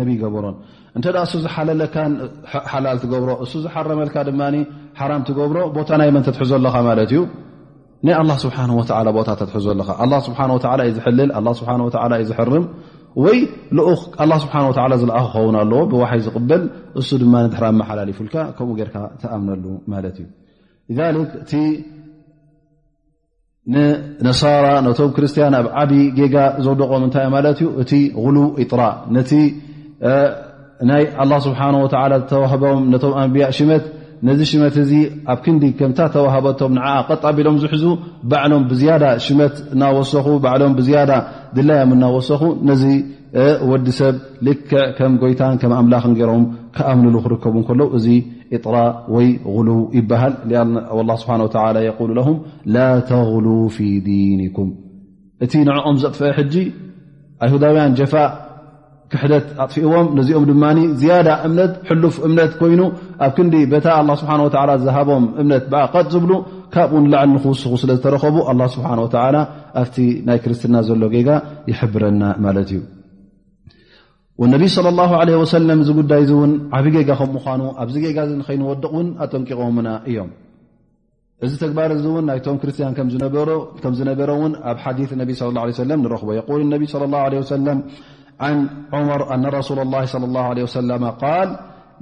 ነቢ ገበሮን እንተ እሱ ዝሓለለካ ሓላል ትገብሮ እሱ ዝሓረመልካ ድማ ሓራም ትገብሮ ቦታ ናይ መን ተትሕዞ ኣለኻ ማለት እዩ ናይ ኣላ ስብሓን ወላ ቦታ ተትሕዞ ኣለኻ ኣላ ስብሓን ወላ እዩ ዝሕልል ኣላ ስብሓን ወላ እዩ ዝሕርም ወይ ልኡኽ ኣላ ስብሓን ወላ ዝለኣኽ ክኸውን ኣለዎ ብዋሓይ ዝቕበል እሱ ድማ ንድሕር ኣመሓላልፉልካ ከምኡ ጌርካ ተኣምነሉ ማለት እዩ ክ እቲ ንነሳራ ነቶም ክርስትያን ኣብ ዓብ ጌጋ ዘውደቖም እንታይ ማለት እዩ እቲ ሉ ኢጥራ ነቲ ናይ ኣላ ስብሓን ወላ ዝተዋህቦም ነቶም ኣንብያ ሽመት ነዚ ሽመት እዚ ኣብ ክንዲ ከምታ ተዋህበቶም ንዓ ቀጣ ቢሎም ዝሕዙ ባዕሎም ብዝያዳ ሽመት እናወሰኹ ባዕሎም ብዝያዳ ድላዮም እናወሰኹ ነዚ ወዲ ሰብ ልክዕ ከም ጎይታን ከም ኣምላኽን ገይሮም ክኣምንሉ ክርከቡ ከለዉ እዚ እጥራ ወይ غሉው ይበሃል ላ ስብሓ የቁሉ ለሁም ላ ተغሉ ፊ ዲንኩም እቲ ንዕኦም ዘጥፍአ ሕጂ ኣይሁዳውያን ጀፋእ ክሕደት ኣጥፍእዎም ነዚኦም ድማ ዝያዳ እምነት ሕሉፍ እምነት ኮይኑ ኣብ ክንዲ በታ ኣላ ስብሓ ዝሃቦም እምነት ብኣ ቐጥ ዝብሉ ካብኡ ንላዕሊ ንክውስኹ ስለ ዝተረኸቡ ኣላ ስብሓን ወተላ ኣብቲ ናይ ክርስትና ዘሎ ጌጋ ይሕብረና ማለት እዩ ነቢይ صለ ላه ለ ወሰለም እዚ ጉዳይ እዚ እውን ዓብ ጌጋ ከም ምኳኑ ኣብዚ ጌጋ እዚ ንኸይንወድቕ እውን ኣጠንቂቖምና እዮም እዚ ተግባር እዚ እውን ናይቶም ክርስትያን ከም ዝነበረ እውን ኣብ ሓዲ ነቢ ለ ላه ለ ሰለም ንረኽቦ የቁል ነቢ ለ ላه ለ ወሰለም ን ዑመር ኣነ ረሱላ ላ ለ ላ ለ ወሰላማ ቃል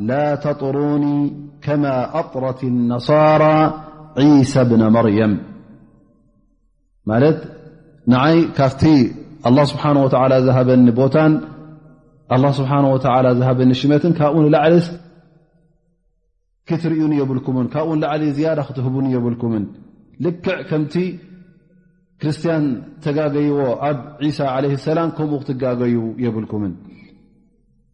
ላ ተጥሩኒ ከማ ኣጥረት ነሳራ ዒሳ ብነ መርየም ማለት ንዓይ ካብቲ ኣላ ስብሓን ወተዓላ ዝሃበኒ ቦታን ኣላ ስብሓን ወተዓላ ዝሃበኒ ሽመትን ካብኡ ንላዕሊስ ክትርእዩኒ የብልኩምን ካብኡ ንላዕሊ ዝያዳ ክትህቡኒ የብልኩምን ልክዕ ከምቲ ክርስትያን ተጋገይዎ ኣብ ዒሳ ዓለ ሰላም ከምኡ ክትጋገዩ የብልኩምን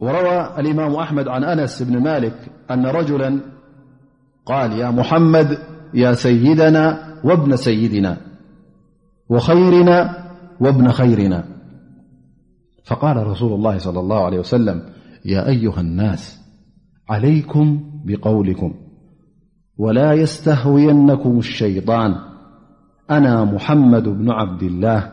وروى الإمام أحمد عن أنس بن مالك أن رجلا قال يا محمد يا سيدنا وابن سيدنا وخيرنا وابن خيرنا فقال رسول الله- صلى الله عليه وسلم - يا أيها الناس عليكم بقولكم ولا يستهوينكم الشيطان أنا محمد بن عبد الله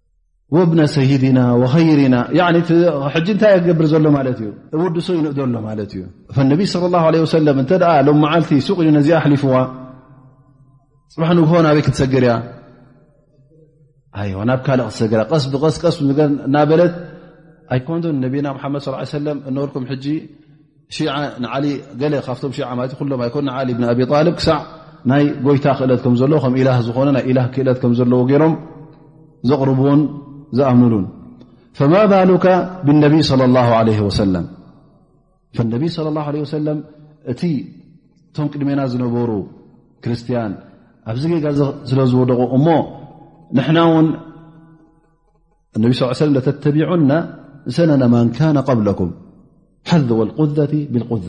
ወብነ ሰይድና ወኸይርና ሕጂ እንታይ ገብር ዘሎ ማለት እዩ እውድሶ ይንእዶ ኣሎ ማለት እዩ ነቢ ለ ላ ለ ወሰለም እንተ ሎ መዓልቲ ሱቕ ኢሉ ነዚ ኣሕሊፍዋ ፅባሕ ንግሆ ናበይ ክትሰግር እያ ኣይዋ ናብ ካልእ ክትሰግር እያ ቀስ ብቀስቀስ እናበለት ኣይኮንዶን ነቢና ሓመድ ስ ሰለም እነልኩም ሕጂ ገለ ካብቶም ሺዓ ማለት ኩሎም ኣይኮን ንዓሊ ብን ኣብ ጣልብ ክሳዕ ናይ ጎይታ ክእለት ከም ዘለዎ ከም ኢላህ ዝኾነ ናይ ኢላህ ክእለት ከም ዘለዎ ገይሮም ዘቕርብዎን ዝኣምኑሉን ፈማ ባሉካ ብነቢይ صለ ላ ለ ወሰለም ነቢይ صለ ላ ለ ወሰለም እቲ እቶም ቅድሜና ዝነበሩ ክርስትያን ኣብዚ ጌጋ ስለ ዝወደቑ እሞ ንሕና ውን እነቢ ስ ሰለም ለተተቢዑና ሰነነ ማን ካነ ቐብለኩም ሓዝ ወልቁዘ ብልቁዘ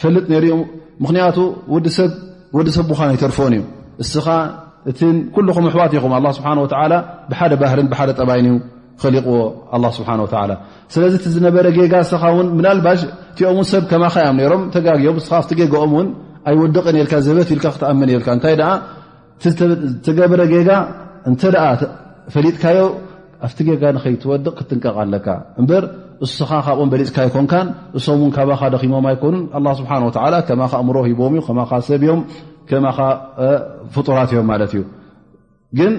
ፈልጥ ነይሩ ዮም ምኽንያቱ ወዲ ሰብ ምዃን ኣይተርፎን እዩ እስኻ እቲ ኩልኹም ኣሕዋት ኢኹም ኣ ስብሓ ወላ ብሓደ ባህርን ብሓደ ጠባይን እዩ ኸሊቕዎ ኣ ስብሓ ወላ ስለዚ እቲ ዝነበረ ጌጋ እስኻ ውን ምናልባሽ እቲኦም ውን ሰብ ከማኸ እዮም ነሮም ተጋግዮም እስኻ ኣብቲ ጌጋኦም ውን ኣይወድቕን የልካ ዘበት ኢልካ ክትኣምን የልካ እንታይ ደኣ ትገብረ ጌጋ እንተ ፈሊጥካዮ ኣብቲ ጌጋ ንኸይትወድቕ ክትንቀቕ ኣለካ እበር እስኻ ካብኦም በሊፅካ ኣይኮንካን እሶም ውን ካባኻ ደኺሞም ኣይኮኑን ኣ ስብሓ ወ ከማኻ እምሮ ሂቦም እዩ ከማኻ ሰብ እዮም ከማኻ ፍጡራት እዮም ማለት እዩ ግን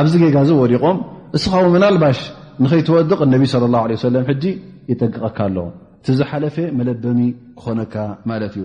ኣብዚ ጌጋ እዚ ወዲቖም እስኻ ው ምናልባሽ ንኸይትወድቕ እነቢ ለ ላ ለ ሰለም ሕጂ ይጠንቅቐካ ኣሎ እቲ ዝሓለፈ መለበሚ ክኾነካ ማለት እዩ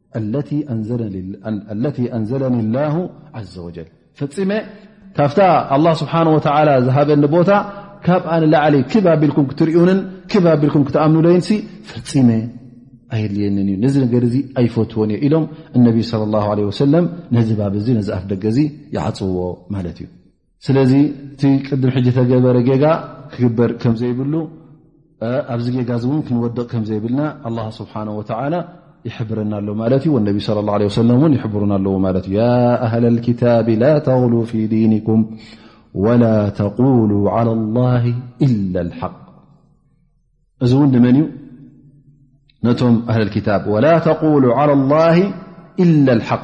ኣንዘለኒ ላሁ ዘ ወጀል ፈፂመ ካብታ ኣላ ስብሓን ወተላ ዝሃበኒ ቦታ ካብኣ ንላዕሊ ክብ ኣቢልኩም ክትርእዩንን ክብ ኣቢልኩም ክትኣምኑለይን ፈፂመ ኣየድልየንን እዩ ነዚ ነገር እዚ ኣይፈትዎን እዮ ኢሎም እነቢይ ለ ላ ለ ወሰለም ነዚ ባብ እዚ ነዚ ኣፍ ደገ እዚ ይዓፅዎ ማለት እዩ ስለዚ እቲ ቅድም ሕጂ ተገበረ ጌጋ ክግበር ከም ዘይብሉ ኣብዚ ጌጋ እዚ እውን ክንወድቕ ከም ዘይብልና ኣላ ስብሓን ወተላ ይሕብረና ኣሎ ማለት እዩ ወነቢ ለ ላ ለ ሰለም እውን ይሕብሩና ኣለዎ ማለት እዩ ያ ኣህል ልክታብ ላ ተሉ ፊ ዲንኩም ወላ ተقሉ ዓላ ላ ኢላ ሓቅ እዚ እውን ንመን እዩ ነቶም ኣህል ክታብ ወላ ተሉ ዓላ ላ ኢላ ሓቅ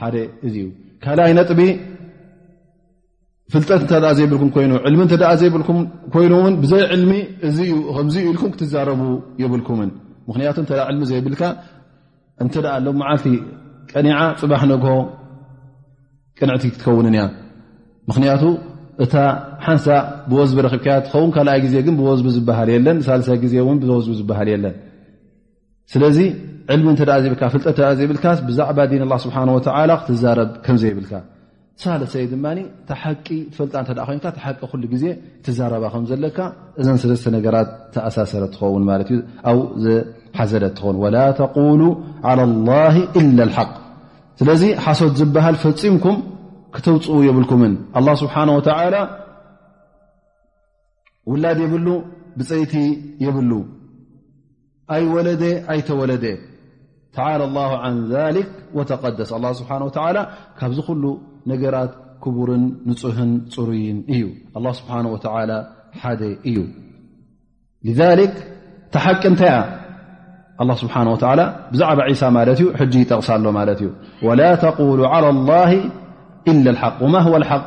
ሓደ እዚ እዩ ካልኣይ ነጥቢ ፍልጠት እተ ዘይብልኩም ኮይኑ ዕልሚ እተ ዘይብልኩም ኮይኑ ውን ብዘይ ዕልሚ እዚ ዩ ከምዚ ኢልኩም ክትዛረቡ የብልኩምን ምክንያቱ እተ ዕልሚ ዘይብልካ እንተ ሎ መዓልቲ ቀኒዓ ፅባሕ ነግ ቅንዕቲ ክትከውንን እያ ምክንያቱ እታ ሓንሳ ብወዝቢ ረኪብካያ ትኸውን ካልኣይ ግዜ ግን ብወዝቢ ዝበሃል የለን ሳልሳይ ግዜ ውን ብወዝቢ ዝበሃል የለን ስለዚ ዕልሚ እተ ዘይብልካ ፍልጠት እ ዘይብልካ ብዛዕባ ዲን ላ ስብሓ ወ ክትዛረብ ከም ዘይብልካ ሳለሰይ ድማ ተሓቂ ትፈልጣ እተ ኮይንካ ተሓቂ ኩሉ ግዜ ትዛረባ ከም ዘለካ እዘን ስለስተ ነገራት ተኣሳሰረ ትኸውን ማለት እዩ ኣብ ዘሓዘለ ትኸውን ወላ ተቁሉ ዓላ ላ ኢላ ሓቅ ስለዚ ሓሶት ዝበሃል ፈፂምኩም ክተውፅኡ የብልኩምን ኣላ ስብሓን ወተላ ውላድ የብሉ ብፀይቲ የብሉ ኣይ ወለደ ኣይተወለደ ተላ ላه ን ሊክ ወተቀደስ ኣ ስብሓ ላ ካብዚ ኩሉ ነገራት ክቡርን ንፁህን ፅሩይን እዩ ኣ ስብሓ ወላ ሓደ እዩ ሊክ እታ ሓቂ እንታይ እያ ኣላ ስብሓ ወላ ብዛዕባ ዒሳ ማለት እዩ ሕጂ ይጠቕሳ ኣሎ ማለት እዩ ወላ ተቁሉ ላ ኢ ሓቅ ወማ ሓቅ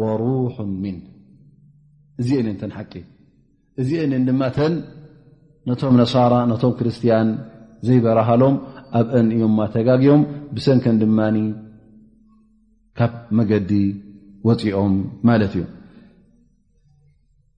ወሩሑ ምን እዚኤን እየን ተን ሓቂ እዚኤን እየን ድማ ተን ነቶም ነሳራ ነቶም ክርስትያን ዘይበረሃሎም ኣብአን እዮማ ተጋግዮም ብሰንከን ድማ ካብ መገዲ ወፂኦም ማለት እዩ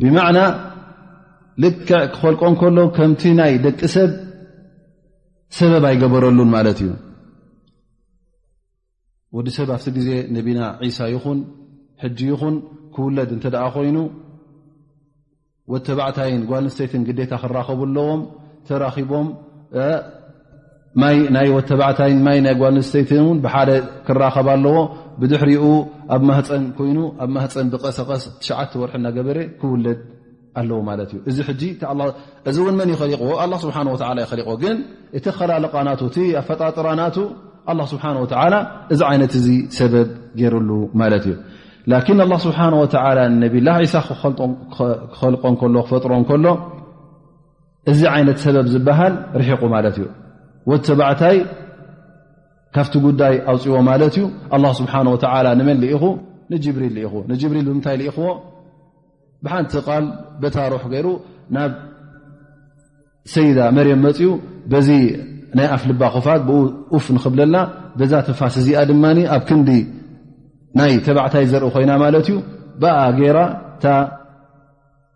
ብማዕና ልክዕ ክኸልቆ ከሎ ከምቲ ናይ ደቂ ሰብ ሰበብ ኣይገበረሉን ማለት እዩ ወዲ ሰብ ኣብቲ ግዜ ነቢና ዒሳ ይኹን ሕጂ ይኹን ክውለድ እንተ ደኣ ኮይኑ ወተባዕታይን ጓልንስተይትን ግዴታ ክራኸቡ ኣለዎም ተራኺቦም ማይ ናይ ወተባዕታይን ማይ ናይ ጓል ንስተይቲ ን ብሓደ ክራኸብ ኣለዎ ብድሕሪኡ ኣብ ማህፀን ኮይኑ ኣብ ማህፀን ብቀሰቀስ ትሽዓ ወርሒ እናገበረ ክውለድ ኣለዎ ማለት እዩ እዚ ሕጂ እዚ እውን መን ይኸሊቕዎ ኣላ ስብሓን ወላ ይኸሊቕዎ ግን እቲ ከላልቃ ናቱ እቲ ኣፈጣጥራ ናቱ ኣላ ስብሓን ወተዓላ እዚ ዓይነት እዚ ሰበብ ገይሩሉ ማለት እዩ ላኪን ኣላ ስብሓን ወተዓላ ነብላ ዒሳ ክኸልቆ ከሎ ክፈጥሮ ከሎ እዚ ዓይነት ሰበብ ዝበሃል ርሒቑ ማለት እዩ ወድ ተባዕታይ ካብቲ ጉዳይ ኣውፅዎ ማለት እዩ ኣላ ስብሓን ወተላ ንመን ልኢኹ ንጅብሪል ልኢኹ ንጅብሪል ብምንታይ ልኢኽዎ ብሓንቲ ቃል በታ ሩሕ ገይሩ ናብ ሰይዳ መርም መፅኡ በዚ ናይ ኣፍ ልባ ክፋት ብኡ ኡፍ ንክብለላ በዛ ትንፋስ እዚኣ ድማ ኣብ ክንዲ ናይ ተባዕታይ ዘርኢ ኮይና ማለት እዩ ብኣ ገይራ እታ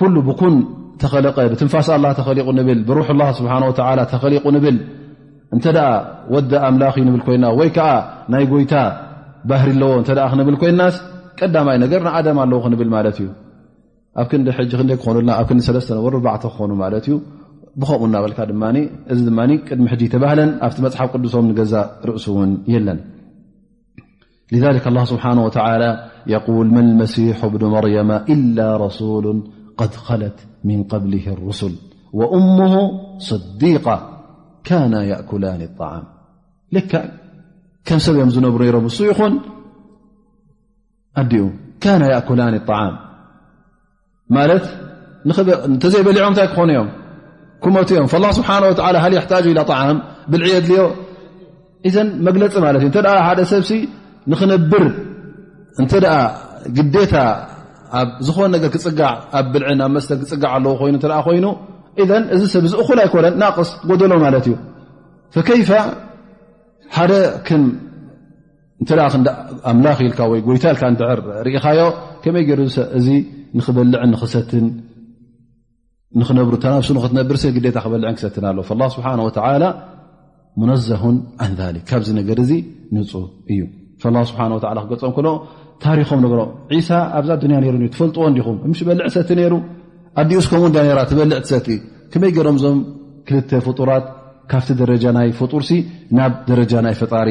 ኩሉ ብኩን ተኸለቐ ብትንፋስ ኣላ ተኸሊቑ ንብል ብሩሕ ላ ስብሓን ወተላ ተኸሊቑ ንብል እንተ ወዲ ኣምላኽ እዩ ንብል ኮይና ወይ ከዓ ናይ ጎይታ ባህሪ ኣለዎ እተ ክንብል ኮይናስ ቀዳማይ ነገር ንኣደም ኣለዉ ክንብል ማለት እዩ ኣብ ክንዲ ሕጂ ክንደይ ክኾኑልና ኣብ ክንዲ ሰለስተ ነበሩ ኣርባዕተ ክኾኑ ማለት እዩ ብከምኡ እናበልካ ድማ እዚ ድማ ቅድሚ ሕጂ ተባህለን ኣብቲ መፅሓፍ ቅዱሶም ንገዛ ርእሱ እውን የለን لذلك الله سبحانه وتعالى يقول ما المسيح بن مريم إلا رسول قد خلت من قبله الرسل وأمه صديقا كان يأكلان الطعام كم نوب ر كانا يأكلان الطعام ማለት እንተዘይበሊዖም እንታይ ክኾኑ እዮም ክመቱ እዮም ላ ስብሓ ወላ ሃል ያሕታጁ ኢላ ጣዓም ብልዒ የድልዮ እዘን መግለፂ ማለት እዩ እተ ሓደ ሰብሲ ንኽነብር እንተ ግዴታ ኣብ ዝኾነ ነገር ክፅጋዕ ኣብ ብልዕን ኣብ መስተን ክፅጋዕ ኣለዎ ኮይኑ እተ ኮይኑ እዘን እዚ ሰብ እዚ እኹል ኣይኮነን ናቕስ ጎደሎ ማለት እዩ ፈከይፈ ሓደ ክም እንተ ኣምላኽ ኢልካ ወይ ጎይታ ኢልካ ድር ርኢኻዮ ከመይ ገይሩ እዚ ንኽበልዕ ንኽሰትን ንኽነብሩ ተናብሱ ንኽትነብርሲ ግዴታ ክበልዕን ክሰትን ኣሎ ስብሓ ወላ ሙነዘሁን ኣን ሊክ ካብዚ ነገር እዚ ንፁ እዩ ስብሓ ወ ክገልፆም ከሎ ታሪኮም ነገሮ ዒሳ ኣብዛ ኣዱንያ ነሩ ዩ ትፈልጥዎ እንዲኹም ምሽ በልዕ ሰቲ ነይሩ ኣዲኡስ ከምኡ እንዳ ራ ትበልዕ ትሰቲ ከመይ ገይሮም እዞም ክልተ ፍጡራት ካብቲ ደረጃ ናይ ፍጡርሲ ናብ ደረጃ ናይ ፈጣሪ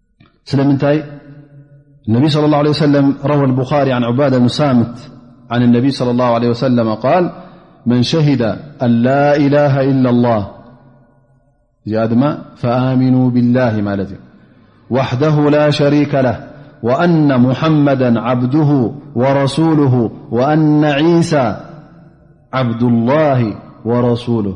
سلمنت النبي صلى الله عليه وسلم - روى البخاري عن عبادة بن صامت عن النبي صلى الله عليه وسلم - قال من شهد أن لا إله إلا الله فآمنوا بالله الي وحده لا شريك له وأن محمدا عبده ورسوله وأن عيسى عبد الله ورسوله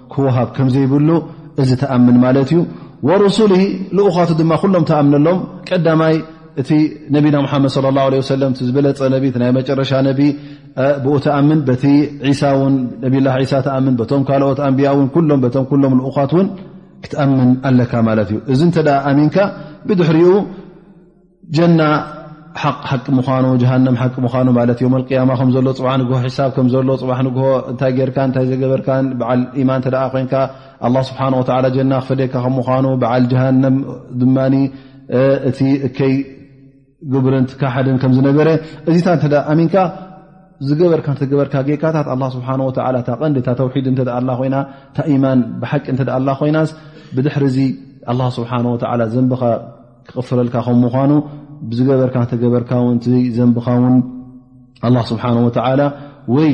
ክወሃብ ከም ዘይብሉ እዚ ተኣምን ማለት እዩ ወሩሱሊ ልኡኻቱ ድማ ኩሎም ተኣምነሎም ቀዳማይ እቲ ነቢና ሓመድ ለ ላ ሰለ ዝበለፀ ነቢ ናይ መጨረሻ ነቢ ብኡ ተኣምን በቲ ሳ ን ነብላ ሳ ተኣምን በቶም ካልኦት ኣንብያ ውን ሎም ቶም ኩሎም ልኡኻት ውን ክትኣምን ኣለካ ማለት እዩ እዚ እንተ ኣሚንካ ብድሕሪኡ ጀና ሓቂ ምኑ ጀሃንም ሓቂ ምኑ ማ ዮም ያማ ከዘሎ ፅባ ንግ ሒሳብ ከዘሎ ፅባ ንግ እታይ ገርካ እታይ ዘገበርካ በዓል ማን ተ ኮንካ ስብሓ ጀና ክፈደካ ከምኑ በዓል ጀሃንም ድማ እቲ እከይ ግብርን ካሓድን ከምዝነበረ እዚታ ተ ኣሚንካ ዝገበርካ ተገበርካ ጌካታት ስብሓ ታቐንዲ ታ ተውሒድ እተ ኮይና ታ ማን ብሓቂ እተ ኮይናስ ብድሕሪ ዚ ስብሓ ዘንብኻ ክቕፍረልካ ከም ምዃኑ ብዝገበርካ ተገበርካ ውን እቲ ዘንብኻ ውን ኣላ ስብሓን ወተዓላ ወይ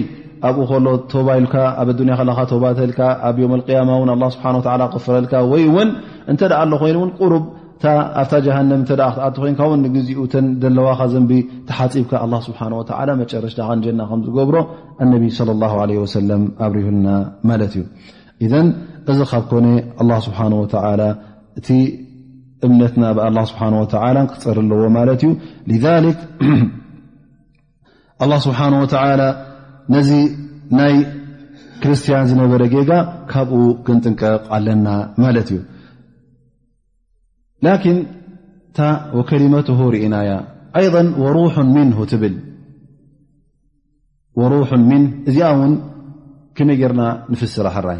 ኣብኡ ከሎ ቶባ ኢልካ ኣብ ኣዱንያ ከለካ ቶባ ተልካ ኣብ ዮም ኣልቅያማ ውን ኣላ ስብሓ ወላ ክቕፍረልካ ወይ እውን እንተ ደኣ ኣሎ ኮይኑ እውን ቅሩብ እታ ኣብታ ጀሃንም እተ ክትኣት ኮይንካ ውን ንግዜኡ ተን ዘለዋካ ዘንቢ ተሓፂብካ ኣላ ስብሓን ወተዓላ መጨረሽታ ከንጀና ከም ዝገብሮ ኣነቢ ስለ ላ ለ ወሰለም ኣብሪሁልና ማለት እዩ እዘን እዚ ካብ ኮነ ኣላ ስብሓን ወተዓላ እቲ እምነትና ብ ኣላ ስብሓን ወተላ ክፀር ኣለዎ ማለት እዩ ሊክ ኣላ ስብሓን ወተላ ነዚ ናይ ክርስትያን ዝነበረ ጌጋ ካብኡ ክንጥንቀቕ ኣለና ማለት እዩ ላኪን እታ ወከሊመት ርኢና እያ ኣይض ወሩሑ ምን ትብል ወሩሑ ምን እዚኣ እውን ከመይ ጌርና ንፍስራ ሕራይ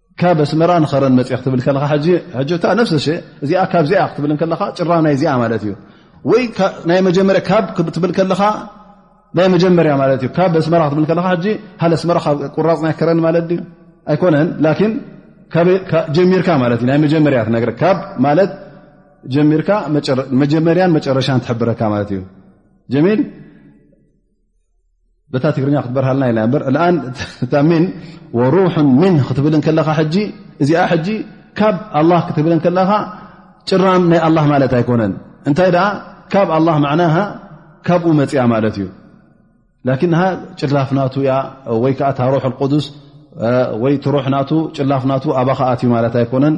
ካብ ኣስመራ ንኸረን መፅ ክትብል ከለካ ታ ነፍሰ ሸ እዚኣ ካብዚኣ ክትብል ከለካ ጭራ ናይ እዚኣ ማለት እዩ ወይ ናይ መጀመርያ ካብ ክትብል ከለካ ናይ መጀመርያ ማለት እዩ ካብ ኣስመራ ክትብል ከለካ ሕጂ ሃለ ኣስመራ ካብ ቁራፅ ናይ ከረን ማለት ድዩ ኣይኮነን ላኪን ጀሚርካ ማለት እዩ ናይ መጀመርያ ትነግረ ካብ ማለት ጀሚርካ መጀመርያን መጨረሻን ትሕብረካ ማለት እዩ ጀሚል በታ ትግርኛ ክትበርሃልና ኢለ በር እታ ምን ወሩሕ ምን ክትብል ከለኻ ሕጂ እዚኣ ሕጂ ካብ ኣላ ክትብል ከለኻ ጭራም ናይ ኣላ ማለት ኣይኮነን እንታይ ደኣ ካብ ኣላ ማዕናሃ ካብኡ መፅኣ ማለት እዩ ላኪን ሃ ጭላፍ ናቱ እያ ወይ ከዓ እታ ሩሕ ቅዱስ ወይ ትሩሕ ናቱ ጭላፍ ናቱ ኣባኻኣትዩ ማለት ኣይኮነን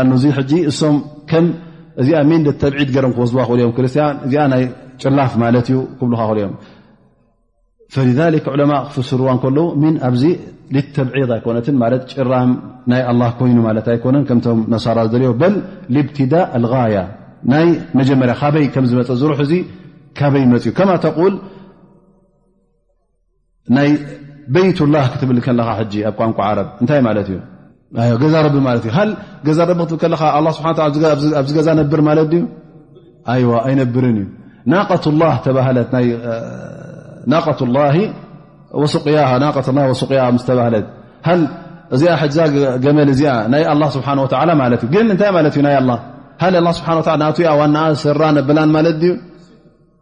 ኣ እዚ ሕጂ እሶም ከም እዚኣ ሜንደ ተብዒድ ገሮም ክወስድዋ ክእሉ እዮም ክርስትያ እዚኣ ናይ ጭላፍ ማለት እዩ ክብሉካ ክእሉ እዮም ፈሊሊ ዕለማ ክፍስርዋ ከለዉ ምን ኣብዚ ተብዒድ ኣይኮነትን ማለት ጭራም ናይ ኣላ ኮይኑ ማለት ኣይኮነን ከምቶም ነሳራ ዝደልዮ በል ልብትዳእ ኣልغያ ናይ መጀመርያ ካበይ ከም ዝመፀ ዝሩሕ እዚ ካበይ መፅዩ ከማ ተቁል ናይ በይት ላህ ክትብል ከለኻ ሕጂ ኣብ ቋንቋ ዓረብ እንታይ ማለት እዩ ገዛ ረቢ ማለት እዩ ገዛ ረቢ ክትብል ከለኻ ኣ ስብሓ ኣብዚ ገዛ ነብር ማለት ድዩ ኣይዋ ኣይነብርን እዩ ናቀት ላ ተባህለት ናይ ናቀት ላ ወስቅያ ወስቅያ ምስ ተባህለት ሃ እዚኣ ሕዛ ገመል እዚኣ ናይ ኣላ ስብሓ ወላ ማለት እዩ ግን እንታይ ማለት እዩ ናይ ኣላ ሃ ስብሓ ናቱያ ዋናኣ ሰራ ነብላን ማለት ድዩ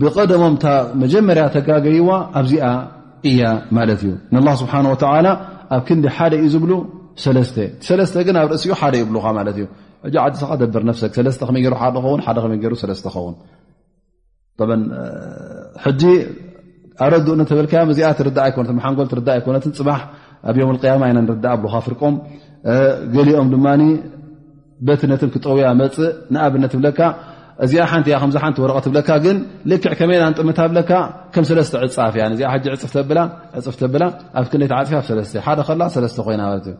ብቐደሞም እታ መጀመርያ ተጋገይዋ ኣብዚኣ እያ ማለት እዩ ንላ ስብሓን ወተላ ኣብ ክንዲ ሓደ እዩ ዝብሉ ሰለስተ ሰለስተ ግን ኣብ ርእሲኡ ሓደ ይብሉካ ማለት እዩ ሕጂ ዓድሰኻ ደብር ነፍሰ ሰለስተ ከመይ ገሩ ሓደ ኸውን ሓደ ከመይ ገሩ ሰለስተ ኸውን ሕጂ ኣረድኡ እተበልካያ እዚኣ ትርዳ ኣይኮነት ሓንጎል ትርዳ ኣይኮነትን ፅባሕ ኣብ ዮም ቅያማ ኢና ንርዳእ ኣብሉካ ፍርቆም ገሊኦም ድማ በቲ ነቲ ክጠውያ መፅእ ንኣብነት ብለካ እዚኣ ሓንቲ እያ ከምዚ ሓንቲ ወረቐት ብለካ ግን ልክዕ ከመይ ና ንጥምታ ብለካ ከም ሰለስተ ዕፃፍ እያ እዚኣ ሕጂ ዕፅፍ ተብላ ዕፅፍ ተብላ ኣብ ክንደይ ተዓፅፊ ብ ሰለስተ ሓደ ከላ ሰለስተ ኮይና ማለት እዩ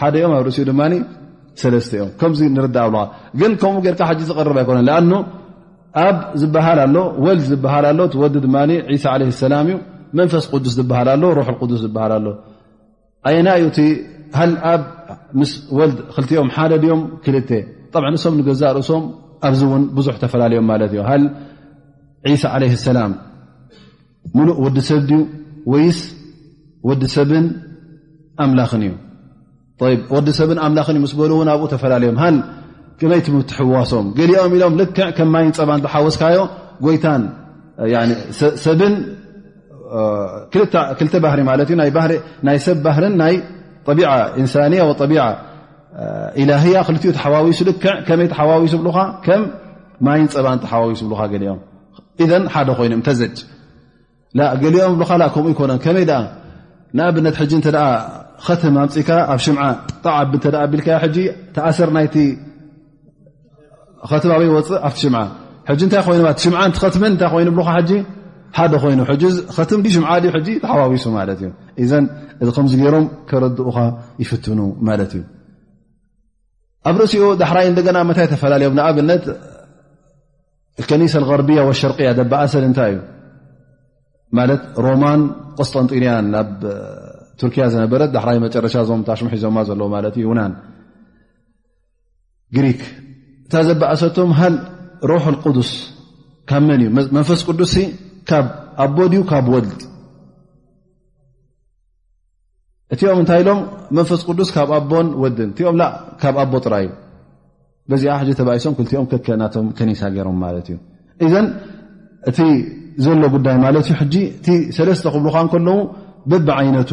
ሓደ ኦም ኣብ ርእሲኡ ድማ ሰለስተ እዮም ከምዚ ንርዳእ ብልካ ግን ከምኡ ጌርካ ሕጂ ዝቕርብ ኣይኮነን ኣኑ ኣብ ዝበሃል ኣሎ ወልድ ዝበሃል ኣሎ ትወዲ ድማ ዒሳ ዓለ ሰላም እዩ መንፈስ ቅዱስ ዝበሃል ኣሎ ሩሕ ቅዱስ ዝበሃል ኣሎ ኣየናይ እዩ እቲ ሃል ኣብ ምስ ወልድ ክልቲኦም ሓደ ድኦም ክል ብ እሶም ንገዛእ ርእሶም ኣብዚ እውን ብዙሕ ተፈላለዮም ማለት እዩ ሃል ዒሳ ዓለ ሰላም ምሉእ ወዲ ሰብ ድዩ ወይስ ወዲ ሰብን ኣምላኽን እዩ ወዲ ሰብን ኣምላኽን እዩ ምስ በሉ እውን ኣብኡ ተፈላለዮም ሃል ከመይ ትምትሕዋሶም ገሊኦም ኢሎም ልክዕ ከማይን ፀባን ዝሓወስካዮ ጎይታን ሰብን ክልተ ባህሪ ማለት እዩ ናይ ሰብ ባህርን ናይ ቢዓ እንሳንያ ቢዓ ኢላህያ ክልኡ ተሓዋዊሱ ልክዕ ከመይ ተሓዋዊሱ ብልካ ከም ማይን ፀባን ተሓዋዊሱ ብልካ ገሊኦም እዘን ሓደ ኮይኖም ተዘጭ ገሊኦም ብልካ ከምኡ ይኮነን ከመይ ኣ ንኣብነት ሕጂ እተ ከትም ኣምፅካ ኣብ ሽምዓ ጣዓቢ እተ ኣቢልካ ሕጂ ተኣሰር ናይቲ ኸትም ኣበይ ወፅእ ኣብቲ ሽምዓ ሕጂ እንታይ ኮይኑ ኣ ሽምዓን ትኸትምን እንታይ ኮይኑ ብልካ ሕጂ ሓደ ኮይኑ ሕጂ ኸትም ድ ሽምዓ ድ ሕጂ ተሓዋዊሱ ማለት እዩ እዘን እዚ ከምዚ ገይሮም ከረድኡኻ ይፍትኑ ማለት እዩ ኣብ ርእሲኡ ዳሕራይ እንደገና መታይ ተፈላለዮም ንኣብነት ከኒሰ غርብያ ወሸርቅያ ደበኣሰል እንታይ እዩ ማለት ሮማን ቆስጠንጢንያን ናብ ቱርክያ ዝነበረት ዳሕራይ መጨረሻ ዞም ታሽሙ ሒዞማ ዘለዎ ማለት እዩ ዩናን ግሪክ እታ ዘበኣሰቶም ሃል ሮሕ ቅዱስ ካብ መን እዩ መንፈስ ቅዱስ ካብ ኣቦ ድዩ ካብ ወልድ እቲኦም እንታይ ኢሎም መንፈስ ቅዱስ ካብ ኣቦን ወድን እኦም ካብ ኣቦ ጥራ እዩ በዚኣ ሕጂ ተባኢሶም ክልቲኦም ከከናቶም ከኒሳ ገይሮም ማለት እዩ እዘን እቲ ዘሎ ጉዳይ ማለት እዩ ሕጂ እቲ ሰለስተ ክብልካ ከለዉ በብዓይነቱ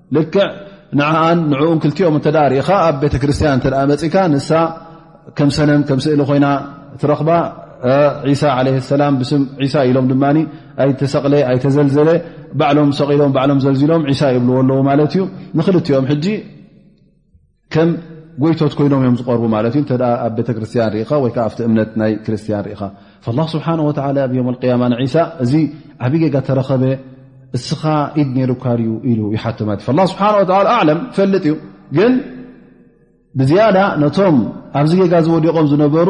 ልክዕ ንዓኣን ንዕኡን ክልቲኦም እተ ርኢኻ ኣብ ቤተ ክርስትያን እተ መፅእካ ንሳ ከም ሰነም ከም ስእሊ ኮይና ትረኽባ ዒሳ ዓለ ሰላም ብስም ዒሳ ኢሎም ድማ ኣይተሰቕለ ኣይተዘልዘለ ባዕሎም ሰቒሎም ባዕሎም ዘልዚሎም ዒሳ ይብልዎ ኣለዉ ማለት እዩ ንክልቲኦም ሕጂ ከም ጎይቶት ኮይኖም እዮም ዝቀርቡ ማለት እዩ ተ ኣብ ቤተክርስትያን ርኢኻ ወይ ከዓ ኣብቲ እምነት ናይ ክርስትያን ርኢኻ ላ ስብሓን ወ ኣብ ዮም ያማ ንዒሳ እዚ ዓብ ጌጋ ተረኸበ እስኻ ኢድ ነይሩካ ድዩ ኢሉ ይሓቶ ማለት እዩ ስብሓ ኣለም ፈልጥ እዩ ግን ብዝያዳ ነቶም ኣብዚ ጌጋ ዝወዲቖም ዝነበሩ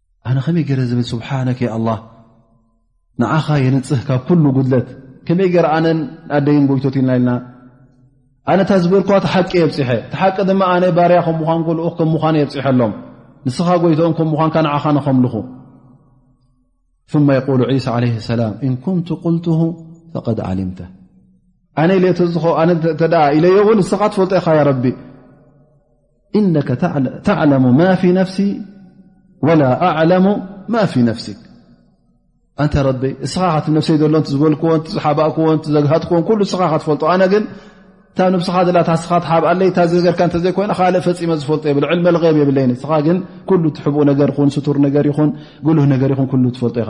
ኣነ ከመይ ገረ ዝብል ስብሓነክ ኣላ ንዓኻ የንፅህ ካብ ኩሉ ጉድለት ከመይ ገረ ኣነን ኣደይን ጎይቶት ኢልና ኢልና ኣነ እታ ዝበልኩዋ ተሓቂ የብፅሐ ተሓቂ ድማ ኣነ ባርያ ከም ምኳን ልኡክ ከም ምኳኑ የብፅሐሎም ንስኻ ጎይቶኦም ከም ምኳንካ ንዓኻ ንከምልኹ ثመ የقሉ ዒሳ ለ ሰላም እን ኩንቱ ቁልት ፈቀድ ዓሊምተ ኣነ ኢለ ተ ኣነ እተ ኢለዮ እውን ንስኻ ትፈልጦ ኢኻ ረቢ እነከ ተዕለሙ ማ ፊ ነፍሲ ወላ ኣዕለሙ ማ ፊ ነፍሲክ ኣንተ ረቢ እስኻ ካቲ ነፍሰይ ዘሎ ዝበልክዎ ዝሓባእክዎ ዘግሃትክዎን ኩሉ እስኻ ካትፈልጦ ኣነ ግን እታ ንብስኻ ዘላ ታስኻ ትሓብኣለይ እታ ዘገርካ እተዘይኮይና ካልእ ፈፂመ ዝፈልጦ የብለ ዕልመ ልቀብ የብለይ እስኻ ግን ኩሉ ትሕብኡ ነገር ይኹን ስቱር ነገር ይኹን ጉሉህ ነገር ይኹን ኩሉ ትፈልጦ ኢኻ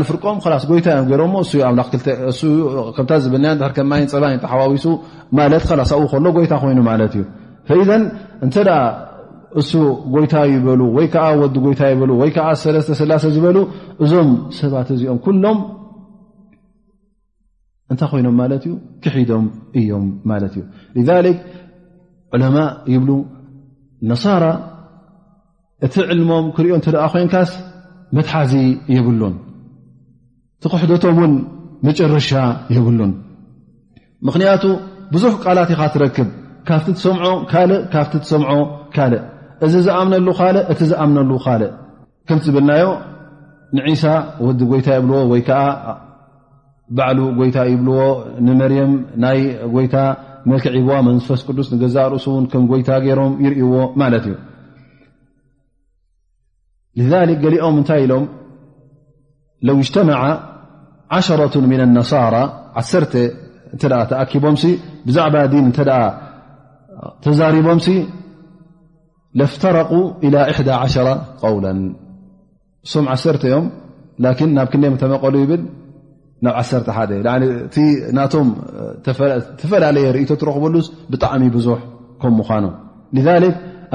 ንፍርቆም ላስ ጎይታ እዮም ገሮሞ እዩከምታ ዝብና ድር ከማይን ፀባይ ተሓዋዊሱ ማለት ላስ ኣብኡ ከሎ ጎይታ ኮይኑ ማለት እዩ ፈኢዘን እንተ እሱ ጎይታ ይበሉ ወይ ከዓ ወዲ ጎይታ ይበሉ ወይ ከዓ ሰለስተ ስላሰ ዝበሉ እዞም ሰባት እዚኦም ኩሎም እንታይ ኮይኖም ማለት እዩ ክሒዶም እዮም ማለት እዩ ذሊክ ዕለማ ይብሉ ነሳራ እቲ ዕልሞም ክሪኦ እንተ ደኣ ኮንካስ መትሓዚ የብሉን እቲ ክሕደቶም እውን መጨረሻ የብሉን ምኽንያቱ ብዙሕ ቃላት ኢኻ ትረክብ ካብቲ ትሰምዖ ካልእ ካብቲ ትሰምዖ ካልእ እዚ ዝኣምነሉ ካልእ እቲ ዝኣምነሉ ካልእ ከምቲ ዝበልናዮ ንዒሳ ወዲ ጎይታ ይብልዎ ወይ ከዓ ባዕሉ ጎይታ ይብልዎ ንመርየም ናይ ጎይታ መልክዕ ይብዋ መንፈስ ቅዱስ ንገዛእ ርእሱ እውን ከም ጎይታ ገይሮም ይርእዎ ማለት እዩ ሊክ ገሊኦም እንታይ ኢሎም ለው እጅተመዓ ዓሸረቱ ምና ነሳራ ዓሰርተ እተ ተኣኪቦምሲ ብዛዕባ ዲን እተ ተዛሪቦምሲ ለፍተረቁ ኢላ እሕዳ ዓሸራ ቀውላ እሶም ዓሰርተ እዮም ላኪን ናብ ክንደም ተመቐሉ ይብል ናብ ዓሰርተ ሓደ እቲ ናቶም ተፈላለየ ርእቶ ትረኽበሉስ ብጣዕሚ ብዙሕ ከም ምዃኑ ذ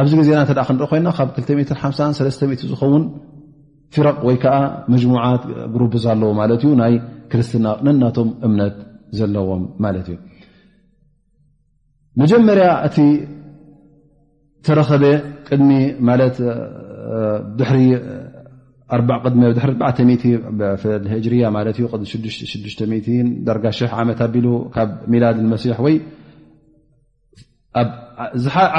ኣብዚ ግዜና እተ ክንርኢ ኮይና ካብ 2 ሓ ሰለስተ ዝኸውን ፊረቅ ወይ ከዓ መጅሙዓት ግሩብስ ኣለዎ ማለት እዩ ናይ ክርስትና ነናቶም እምነት ዘለዎም ማለት እዩ መጀመርያ እቲ ተረኸበ ቅድሚ ማለት ድሪ ርያ ማለት እዩ ዳርጋ ዓመት ኣቢሉ ካብ ሚላድ መሲሕ ወይ ኣብ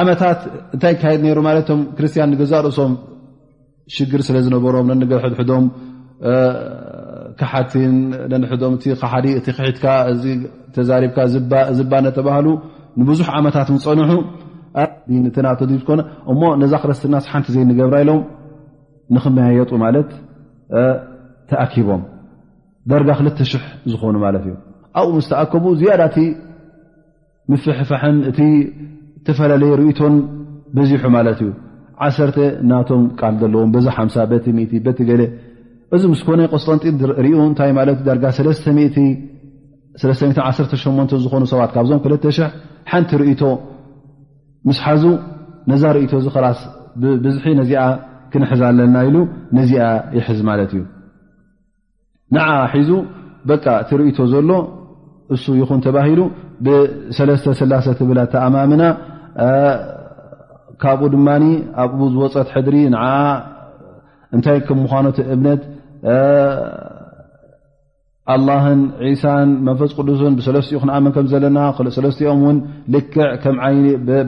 ዓመታት እንታይ ይካየድ ነይሩ ማለት ቶም ክርስትያን ንገዛእ ርእሶም ሽግር ስለ ዝነበሮም ነንገሕድሕዶም ክሓትን ነንሕዶም እቲ ክሓዲ እቲ ክሒትካ እዚ ተዛሪብካ ዝባ ነተባህሉ ንብዙሕ ዓመታት ንፀንሑ ንትናተ ዝኮነ እሞ ነዛ ክርስትናስ ሓንቲ ዘይንገብራ ኢሎም ንክመያየጡ ማለት ተኣኪቦም ዳርጋ ክልተ ሽሕ ዝኾኑ ማለት እዩ ኣብኡ ምስ ተኣከቡ ዝያዳቲ ምፍሕፋሕን እቲ እተፈላለየ ርእቶን በዚሑ ማለት እዩ ዓሰርተ ናቶም ቃል ዘለዎም በዚ ሓምሳ በቲ ሚእቲ በቲ ገለ እዚ ምስ ኮነ ቆስጠንጢን ሪኡ እንታይ ማለት ዳርጋ ሰለስተ ዓሰርተ ሸሞንተ ዝኾኑ ሰባት ካብዞም ክልተ ሽሕ ሓንቲ ርእቶ ምስ ሓዙ ነዛ ርእቶ እዚ ክላስ ብብዝሒ ነዚኣ ክንሕዛ ኣለና ኢሉ ነዚኣ ይሕዝ ማለት እዩ ንዓ ሒዙ በቃ ትርእቶ ዘሎ እሱ ይኹን ተባሂሉ ብሰለስተ ስላሰ ትብል ኣተኣማምና ካብኡ ድማ ኣብኡ ዝወፀት ሕድሪ ንዓ እንታይ ከም ምዃኑ እቲ እምነት ኣላህን ዒሳን መንፈስ ቅዱስን ብሰለስትኡ ክንኣምን ከም ዘለና ሰለስትኦም እውን ልክዕ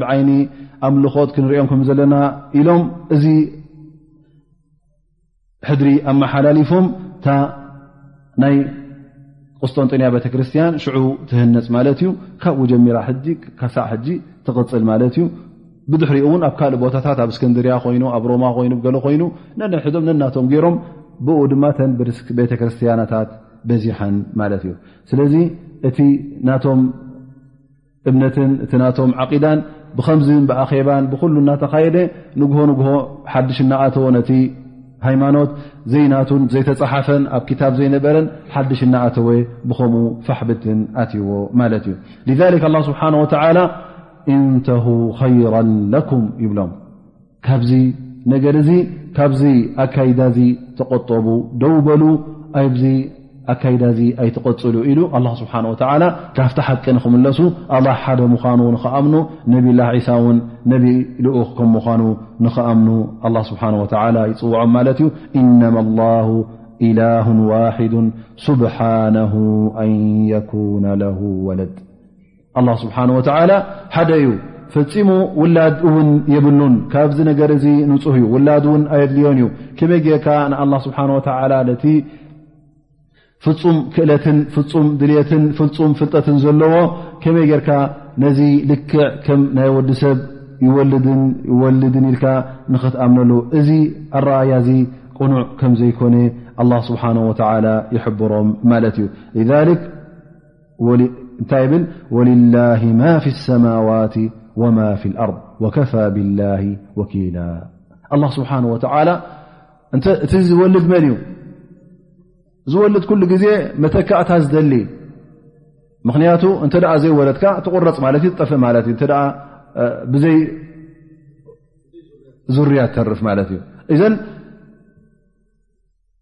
ብዓይኒ ኣምልኾት ክንሪኦም ከም ዘለና ኢሎም እዚ ሕድሪ ኣመሓላሊፎም እታ ናይ ቁስጦንጥንያ ቤተክርስትያን ሽዑ ትህነፅ ማለት እዩ ካብኡ ጀሚራ ካሳዕ ሕጂ ትቕፅል ማለት እዩ ብድሕሪኡ እውን ኣብ ካልእ ቦታታት ኣብ እስክንድርያ ኮይኑ ኣብ ሮማ ኮይኑ ገለ ኮይኑ ነንሕዶም ነናቶም ገይሮም ብኡ ድማ ተን ቤተክርስትያናታት በዚሐን ማለት እዩ ስለዚ እቲ ናቶም እምነትን እቲ ናቶም ዓቂዳን ብከምዚ ብኣኼባን ብኩሉ እናተኻየደ ንግሆ ንግሆ ሓድሽ እናኣተወ ነቲ ሃይማኖት ዘይናቱን ዘይተፃሓፈን ኣብ ክታብ ዘይነበረን ሓድሽ እናኣተወ ብከምኡ ፋሕብትን ኣትዎ ማለት እዩ ذ ስብሓ ወ እንተሁ ኸይራ ለኩም ይብሎም ካብዚ ነገር እዚ ካብዚ ኣካይዳ እዚ ተቆጠቡ ደው በሉ ኣብዚ ኣካይዳ እዚ ኣይትቐፅሉ ኢሉ ኣላ ስብሓን ወተዓላ ካብቲ ሓቂ ንክምለሱ ኣላ ሓደ ምዃኑ ንክኣምኑ ነብላ ዒሳ እውን ነብ ልኡኽ ከም ምዃኑ ንክኣምኑ ኣላ ስብሓን ወተዓላ ይፅውዖም ማለት እዩ ኢነማ ላሁ ኢላሁ ዋሒዱን ስብሓነሁ ኣን የኩነ ለሁ ወለድ ኣላ ስብሓን ወተዓላ ሓደ እዩ ፈፂሙ ውላድ እውን የብሉን ካብዚ ነገር እዚ ንፁህ እዩ ውላድ እውን ኣየድልዮን እዩ ከመይ ጌርካ ንኣላ ስብሓን ወተዓላ ነቲ ፍፁም ክእለትን ፍፁም ድልትን ፍፁም ፍልጠትን ዘለዎ ከመይ ጌርካ ነዚ ልክዕ ከም ናይ ወዲ ሰብ ይወልድን ይወልድን ኢልካ ንኽትኣምነሉ እዚ ኣረኣያ እዚ ቅኑዕ ከም ዘይኮነ ኣላ ስብሓን ወተዓላ ይሕብሮም ማለት እዩ እንታይ ብል ወላه ማ ፊ ሰማዋት ወማ ፊ ኣርض ወከፋ ብላ ወኪላ ኣላ ስብሓን ወተላ እቲ ዝወልድ መን እዩ ዝወልድ ኩሉ ግዜ መተካእታ ዝደሊ ምክንያቱ እንተ ዘይወለድካ ትቁረፅ ማለት እዩ ትጠፍእ ማለት እዩ ብዘይ ዙርያ ትተርፍ ማለት እዩ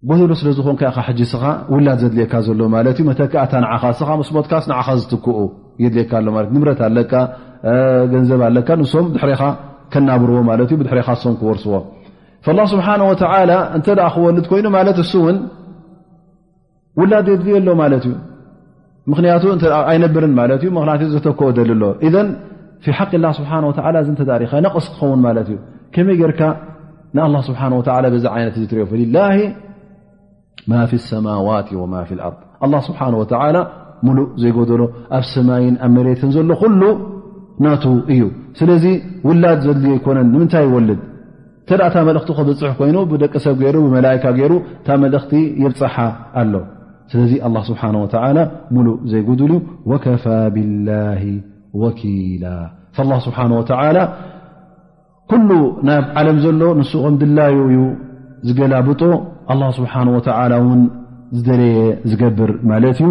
ጎደሎ ስለ ዝኾንካ ኢኻ ሕጂ እስኻ ውላድ ዘድልየካ ዘሎ ማለት እዩ መተካእታ ንዓኻ እስኻ ምስ ሞትካስ ንዓኻ ዝትክኡ የድልየካ ኣሎ ማለት ንብረት ኣለካ ገንዘብ ኣለካ ንሶም ድሕሬኻ ከናብርዎ ማለት እዩ ብድሕሬኻ ሶም ክወርስዎ ላ ስብሓን ወተላ እንተ ክወልድ ኮይኑ ማለት እሱ እውን ውላድ የድልዮ ኣሎ ማለት እዩ ምክንያቱ ኣይነብርን ማለት እዩ ምክንያቱ ዘተክኦ ደሊ ኣሎ እዘን ፊ ሓቂ ላ ስብሓ ወላ እዚ ተዳሪካ ነቕስ ክኸውን ማለት እዩ ከመይ ጌርካ ንኣላ ስብሓ ወ በዚ ዓይነት እዚ ትሪኦ ላ ማ ፊ ሰማዋት ወማ ፊ ኣር ኣላ ስብሓ ወላ ሙሉእ ዘይጎደሎ ኣብ ሰማይን ኣብ መሬትን ዘሎ ኩሉ ናቱ እዩ ስለዚ ውላድ ዘድልዮ ኣይኮነን ንምንታይ ይወልድ እተ እታ መልእኽቲ ክብፅሕ ኮይኑ ብደቂ ሰብ ገይሩ ብመላካ ገይሩ እታ መልእኽቲ ይብፅሓ ኣሎ ስለዚ ኣላ ስብሓን ወተላ ሙሉእ ዘይጉድል እዩ ወከፋ ብላ ወኪላ ላ ስብሓን ወተላ ኩሉ ናብ ዓለም ዘሎ ንሱ ከም ድላዩ እዩ ዝገላብጦ ኣላ ስብሓን ወተላ እውን ዝደለየ ዝገብር ማለት እዩ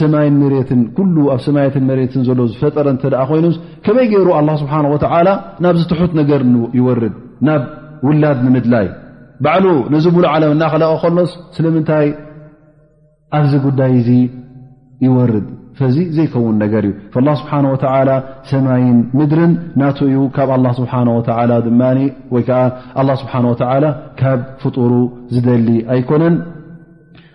ሰማይን መሬትን ኩሉ ኣብ ሰማያትን መሬትን ዘሎ ዝፈጠረ እተ ኮይኑ ከመይ ገይሩ ኣላ ስብሓን ወተዓላ ናብ ዝትሑት ነገር ይወርድ ናብ ውላድ ንምድላይ ባዕሉ ነዚ ሙሉ ዓለም እናኸለቀ ከሎስ ስለምንታይ ኣብዚ ጉዳይ እዚ ይወርድ ፈዚ ዘይከውን ነገር እዩ ላ ስብሓን ወተላ ሰማይን ምድርን ናቱ እዩ ካብ ኣላ ስብሓ ወላ ድማ ወይከዓ ኣላ ስብሓን ወተዓላ ካብ ፍጡሩ ዝደሊ ኣይኮነን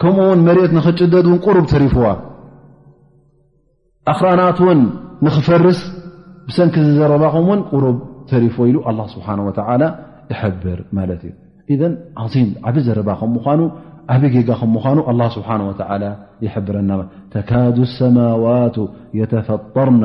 ከምኡ ውን መሬት ንኽጭደድ ውን ቅሩብ ተሪፍዋ ኣኽራናት ውን ንኽፈርስ ብሰንኪ ዝዘረባኹም ውን ቅሩብ ተሪፎ ኢሉ ኣላ ስብሓን ወተላ ይሕብር ማለት እዩ እዘን ዓም ዓብ ዘረባ ከም ምኳኑ ዓብ ጌጋ ከም ምኳኑ ኣላ ስብሓን ወተላ ይሕብረና ተካዱ ሰማዋት የተፈጠርና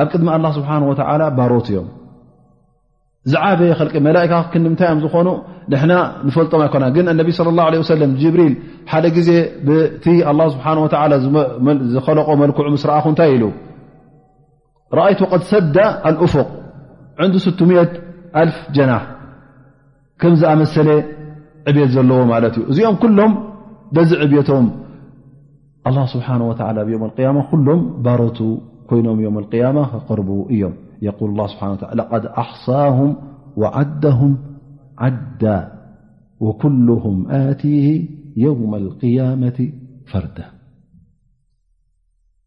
ኣብ ቅድሚ ኣላ ስብሓን ወተዓላ ባሮት እዮም ዝዓበየ ክልቂ መላእካ ክንምንታይ እዮም ዝኾኑ ንሕና ንፈልጦም ኣይኮና ግን እነቢ ስለ ላሁ ለ ወሰለም ጅብሪል ሓደ ግዜ ብቲ ኣላ ስብሓን ወተዓላ ዝኸለቆ መልክዑ ምስ ረኣኹ እንታይ ኢሉ ረኣይቱ ቀድ ሰዳ ኣልእፉቅ ዕንዲ ስቱምት ኣልፍ ጀናሕ ከም ዝኣመሰለ ዕብት ዘለዎ ማለት እዩ እዚኦም ኩሎም በዚ ዕብቶም ኣላ ስብሓን ወላ ብዮም ያማ ኩሎም ባሮቱ ኮይኖም ዮም ያማ ክቅርቡ እዮም የል ላ ስብሓ ድ ኣሕሳም ዓዳም ዓዳ ወኩሉም ኣት የውም ያመት ፈርዳ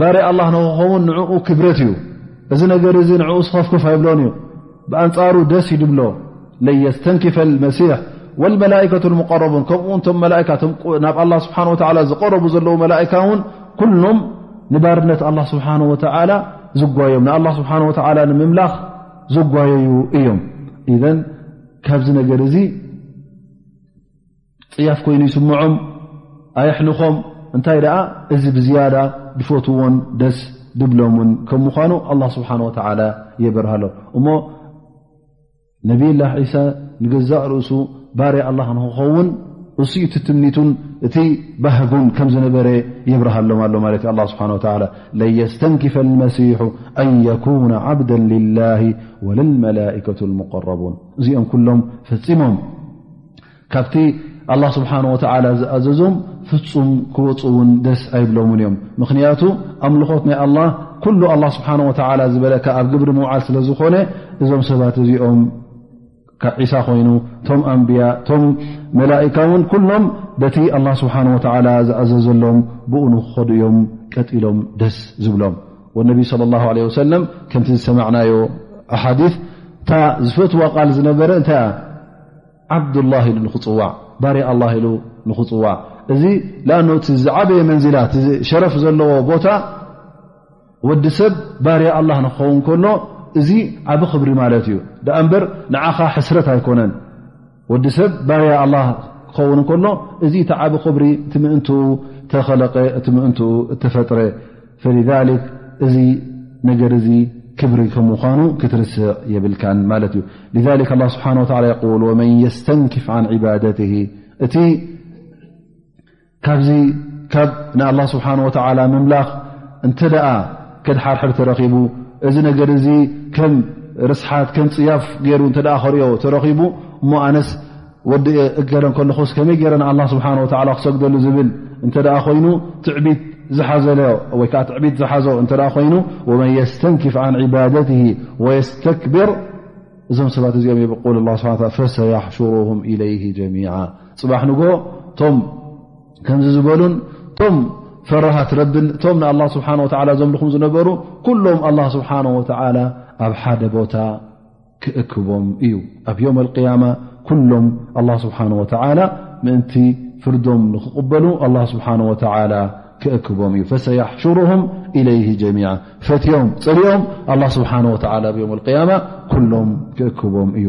ባርያ ኣላህ ንክኸውን ንዕኡ ክብረት እዩ እዚ ነገር እዚ ንዕኡ ስኸፍክፍ ኣይብሎን እዩ ብኣንፃሩ ደስ ይድብሎ ለየስተንኪፈ መሲሕ ወልመላከት ሙቀረቡን ከምኡ ቶም መላካ ናብ ኣላ ስብሓን ወላ ዝቀረቡ ዘለዉ መላእካ እውን ኩሎም ንባርነት ኣላ ስብሓን ወተላ ዝጓዮም ንኣላ ስብሓን ወላ ንምምላኽ ዘጓየዩ እዮም ኢዘን ካብዚ ነገር እዚ ፅያፍ ኮይኑ ይስምዖም ኣየሕንኾም እንታይ ደኣ እዚ ብዝያዳ ድፈትዎን ደስ ድብሎምን ከም ምኳኑ ኣላ ስብሓን ወተዓላ የበርሃሎም እሞ ነብላ ዒሳ ንገዛእ ርእሱ ባርያ ኣላ ንክኸውን እሱ እቲ ትምኒቱን እቲ ባህጉን ከም ዝነበረ የብርሃሎም ኣሎ ማለት ዩ ኣ ስብሓን ወላ ለየስተንኪፈ ልመሲሑ ኣን የኩነ ዓብደ ልላ ወለልመላከት ልሙቀረቡን እዚኦም ኩሎም ፈፂሞም ካብቲ ኣላ ስብሓን ወተዓላ ዝኣዘዞም ፍፁም ክወፁ እውን ደስ ኣይብሎምን እዮም ምኽንያቱ ኣምልኾት ናይ ኣላ ኩሉ ኣላ ስብሓን ወተዓላ ዝበለካ ኣብ ግብሪ ምውዓል ስለ ዝኾነ እዞም ሰባት እዚኦም ካብ ዒሳ ኮይኑ ቶም ኣንብያ ቶም መላእካ እውን ኩሎም በቲ ኣላ ስብሓን ወተዓላ ዝኣዘዘሎም ብኡ ንክኸዱ እዮም ቀጢሎም ደስ ዝብሎም ወነቢ ስለ ላ ለ ወሰለም ከምቲ ዝሰማዕናዮ ኣሓዲ እታ ዝፈትዋ ቃል ዝነበረ እንታይ እያ ዓብዱላህ ኢሉ ንክፅዋዕ ባርያ ኣላ ኢሉ ንክፅዋዕ እዚ ኣን እቲ ዝዓበየ መንዝላ ሸረፍ ዘለዎ ቦታ ወዲ ሰብ ባርያ ኣላ ንክኸውን ከሎ እዚ ዓብ ክብሪ ማለት እዩ ዳኣ እምበር ንዓኻ ሕስረት ኣይኮነን ወዲ ሰብ ባርያ ኣላ ክኸውን ከሎ እዚ እቲ ዓብ ክብሪ እቲ ምእንትኡ ተኸለቀ እቲ ምእንትኡ እተፈጥረ ፈሊዛሊክ እዚ ነገር እዚ ክብሪ ከም ምዃኑ ክትርስዕ የብልካን ማለት እዩ ሊዛሊክ ኣላ ስብሓን ወላ የቁል ወመን የስተንኪፍ ዓን ዕባደት እቲ ካብዚ ካብ ንኣላ ስብሓን ወተዓላ ምምላኽ እንተ ደኣ ከድሓርሕር ተረኺቡ እዚ ነገር እዚ ከም ርስሓት ከም ፅያፍ ገይሩ እተ ከሪኦ ተረኺቡ እሞ ኣነስ ወዲ እገለ ከለኹስ ከመይ ገይረ ንኣላ ስብሓ ወ ክሰግደሉ ዝብል እተ ኮይኑ ትዕቢት ዝሓዘለ ወይ ከዓ ትዕቢት ዝሓዞ እተ ኮይኑ ወመን የስተንክፍ ዓን ዕባደት ወየስተክብር እዞም ሰባት እዚኦም የበቁል ላ ስብሓ ፈሰያሕሽሩም ኢለይ ጀሚዓ ፅባሕ ንጎ እቶም ከምዚ ዝበሉን እቶም ፈራሃት ረብን እቶም ንኣላ ስብሓ ወ ዘምልኹም ዝነበሩ ኩሎም ኣላ ስብሓን ወተዓላ ኣብ ሓደ ቦታ ክእክቦም እዩ ኣብ ዮም ኣልቅያማ ኩሎም ኣላ ስብሓን ወተዓላ ምእንቲ ፍርዶም ንክቕበሉ ኣላ ስብሓን ወተዓላ ክእክቦም እዩ ፈሰያሕሽሩሁም ኢለይህ ጀሚዓ ፈትዮም ፀሊኦም ኣላ ስብሓን ወተዓላ ኣብ ዮም ኣልቅያማ ኩሎም ክእክቦም እዩ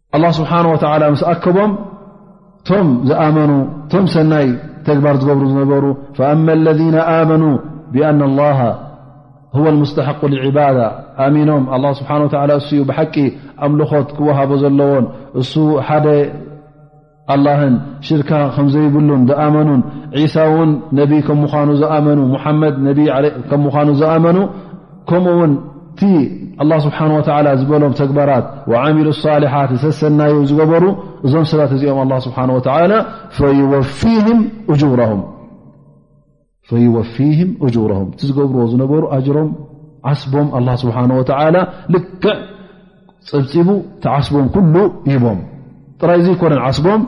ኣላ ስብሓን ወተዓላ ምስ ኣከቦም እቶም ዝኣመኑ እቶም ሰናይ ተግባር ዝገብሩ ዝነበሩ ፈኣማ ለذነ ኣመኑ ብኣና ላሃ ሁወ ልሙስተሓቁ ልዕባዳ ኣሚኖም ኣላ ስብሓን ወላ እሱዩ ብሓቂ ኣምልኾት ክወሃቦ ዘለዎን እሱ ሓደ ኣላህን ሽርካ ከም ዘይብሉን ዝኣመኑን ዒሳ እውን ነቢይ ከም ምዃኑ ዝኣመኑ ሙሓመድ ነቢይ ከም ምዃኑ ዝኣመኑ ከምኡ ውን እቲ ኣላ ስብሓን ወተዓላ ዝበሎም ተግባራት ወዓሚሉ ሳሊሓት ዝተሰናዩ ዝገበሩ እዞም ሰባት እዚኦም ኣላ ስብሓን ወተዓላ ፈይወፊህም እጁሮም ፈይወፊህም እጁሮም እቲ ዝገብርዎ ዝነበሩ ኣጅሮም ዓስቦም ኣላ ስብሓን ወተዓላ ልክዕ ፀብፂቡ ተዓስቦም ኩሉ ይቦም ጥራይ እዙ ኮነን ዓስቦም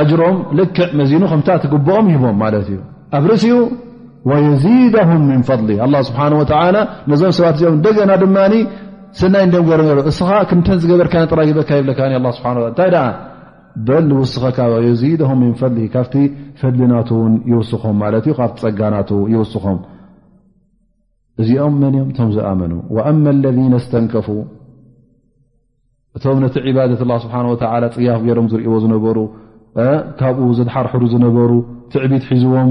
ኣጅሮም ልክዕ መዚኑ ከምታ ትግብኦም ይቦም ማለት እዩ ኣብ ርእሲኡ ወየዚደሁም ምን ፈضሊ ኣላ ስብሓን ወተላ ነዞም ሰባት እዚኦም እንደገና ድማ ሰናይ እደም ገይሮ ነሩ እስኻ ክምተን ዝገበርካዮ ጥራይ ግበካ ይብለካ ስብሓ እንታይ ደኣ በል ውስኸ ካብ የዚድም ምን ፈሊ ካብቲ ፈድሊ ናቱ ውን ይውስኹም ማለት እዩ ካብቲ ፀጋ ናቱ ይውስኹም እዚኦም መን እዮም እቶም ዝኣመኑ ወኣማ ለذነ ስተንከፉ እቶም ነቲ ዕባደት ላ ስብሓ ወ ፅያፍ ገይሮም ዝርእዎ ዝነበሩ ካብኡ ዘድሓርሕሩ ዝነበሩ ትዕቢት ሒዝዎም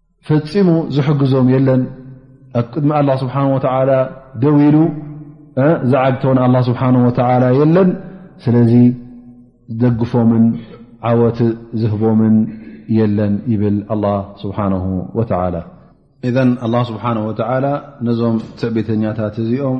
ፈፂሙ ዝሕግዞም የለን ኣብ ቅድሚ ኣላ ስብሓን ወተዓላ ደው ኢሉ ዝዓግቶ ንኣላ ስብሓን ወተዓላ የለን ስለዚ ዝደግፎምን ዓወት ዝህቦምን የለን ይብል ኣላ ስብሓን ወተዓላ እዘን ኣላ ስብሓን ወተዓላ ነዞም ትዕቢተኛታት እዚኦም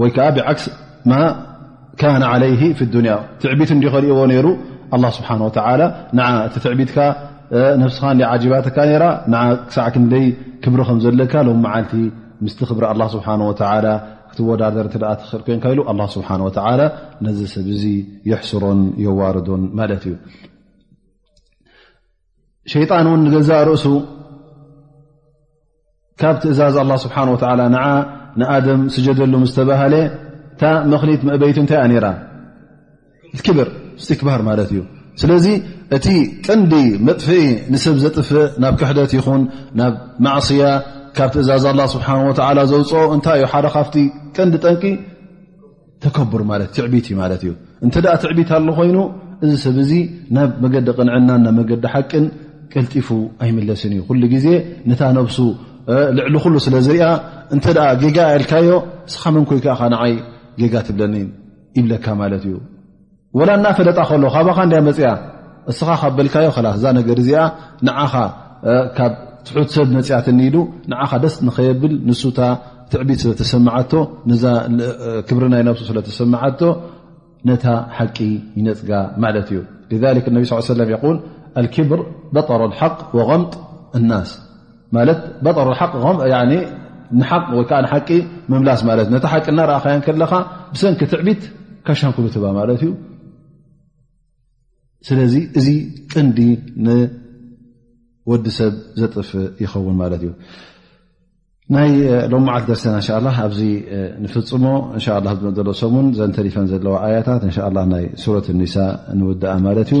ወይ ከዓ ብዓክስ ማ ካነ ዓለይህ ፊ ዱንያ ትዕቢት እንዲ ከልእዎ ነይሩ ኣላ ስብሓን ወተላ ን እቲ ትዕቢትካ ነብስኻ እንደ ዓጂባትካ ነራ ን ክሳዕ ክንደይ ክብሪ ከም ዘለካ ሎ መዓልቲ ምስቲ ክብሪ ኣላ ስብሓን ወተላ ክትወዳደር እተ ትኽእል ኮንካ ኢሉ ኣላ ስብሓን ወተላ ነዚ ሰብ እዚ የሕስሮን የዋርዶን ማለት እዩ ሸይጣን እውን ንገዛእ ርእሱ ካብ ትእዛዝ ኣላ ስብሓን ወተዓላ ንዓ ንኣደም ስጀደሉ ምስ ተባሃለ እታ መኽኒት መእበይቲ እንታይ እያ ነይራ ክብር ስትክባር ማለት እዩ ስለዚ እቲ ቀንዲ መጥፍኢ ንሰብ ዘጥፍእ ናብ ክሕደት ይኹን ናብ ማዕስያ ካብ ትእዛዝ ኣላ ስብሓን ወተዓላ ዘውፅኦ እንታይ እዩ ሓደ ካብቲ ቀንዲ ጠንቂ ተከቡር ማለት ትዕቢት እዩ ማለት እዩ እንተ ትዕቢት ኣሎ ኮይኑ እዚ ሰብ እዚ ናብ መገዲ ቅንዕናን ናብ መገዲ ሓቅን ቀልጢፉ ኣይምለስን እዩ ኩሉ ግዜ ነታ ነብሱ ልዕሊ ኩሉ ስለ ዝርኣ እንተ ጌጋ ኣልካዮ ንስኻ መን ኮይከ ንዓይ ጌጋ ትብለኒ ይብለካ ማለት እዩ ወላ እናፈለጣ ከሎ ካባኻ እንድያ መፅያ እስኻ ካብ በልካዮ ላስ እዛ ነገር እዚኣ ንዓኻ ካብ ትሑት ሰብ መፅያትኒ ኢሉ ንዓኻ ደስ ንኸየብል ንሱታ ትዕቢት ስለተሰማዓቶ ነዛ ክብሪ ናይ ነብሱ ስለተሰማዓቶ ነታ ሓቂ ይነፅጋ ማለት እዩ ነቢ ስ ሰለም የል ኣልክብር በጠሮ ሓቅ ወቐምጥ እናስ ማለት በጠር ሓቂ ከም ንሓቕ ወይ ከዓ ንሓቂ ምምላስ ማለት ነቲ ሓቂ እናረእኻዮ ከለኻ ብሰንኪ ትዕቢት ካሻንኩሉ ትባ ማለት እዩ ስለዚ እዚ ቅንዲ ንወዲ ሰብ ዘጥፍእ ይኸውን ማለት እዩ ናይ ሎም መዓልት ደርሰና እንሻ ላ ኣብዚ ንፍፅሞ እንሻ ላ ዘሎ ሰሙን ዘንተሪፈን ዘለዋ ኣያታት እንሻ ላ ናይ ሱረት ኒሳ ንውድኣ ማለት እዩ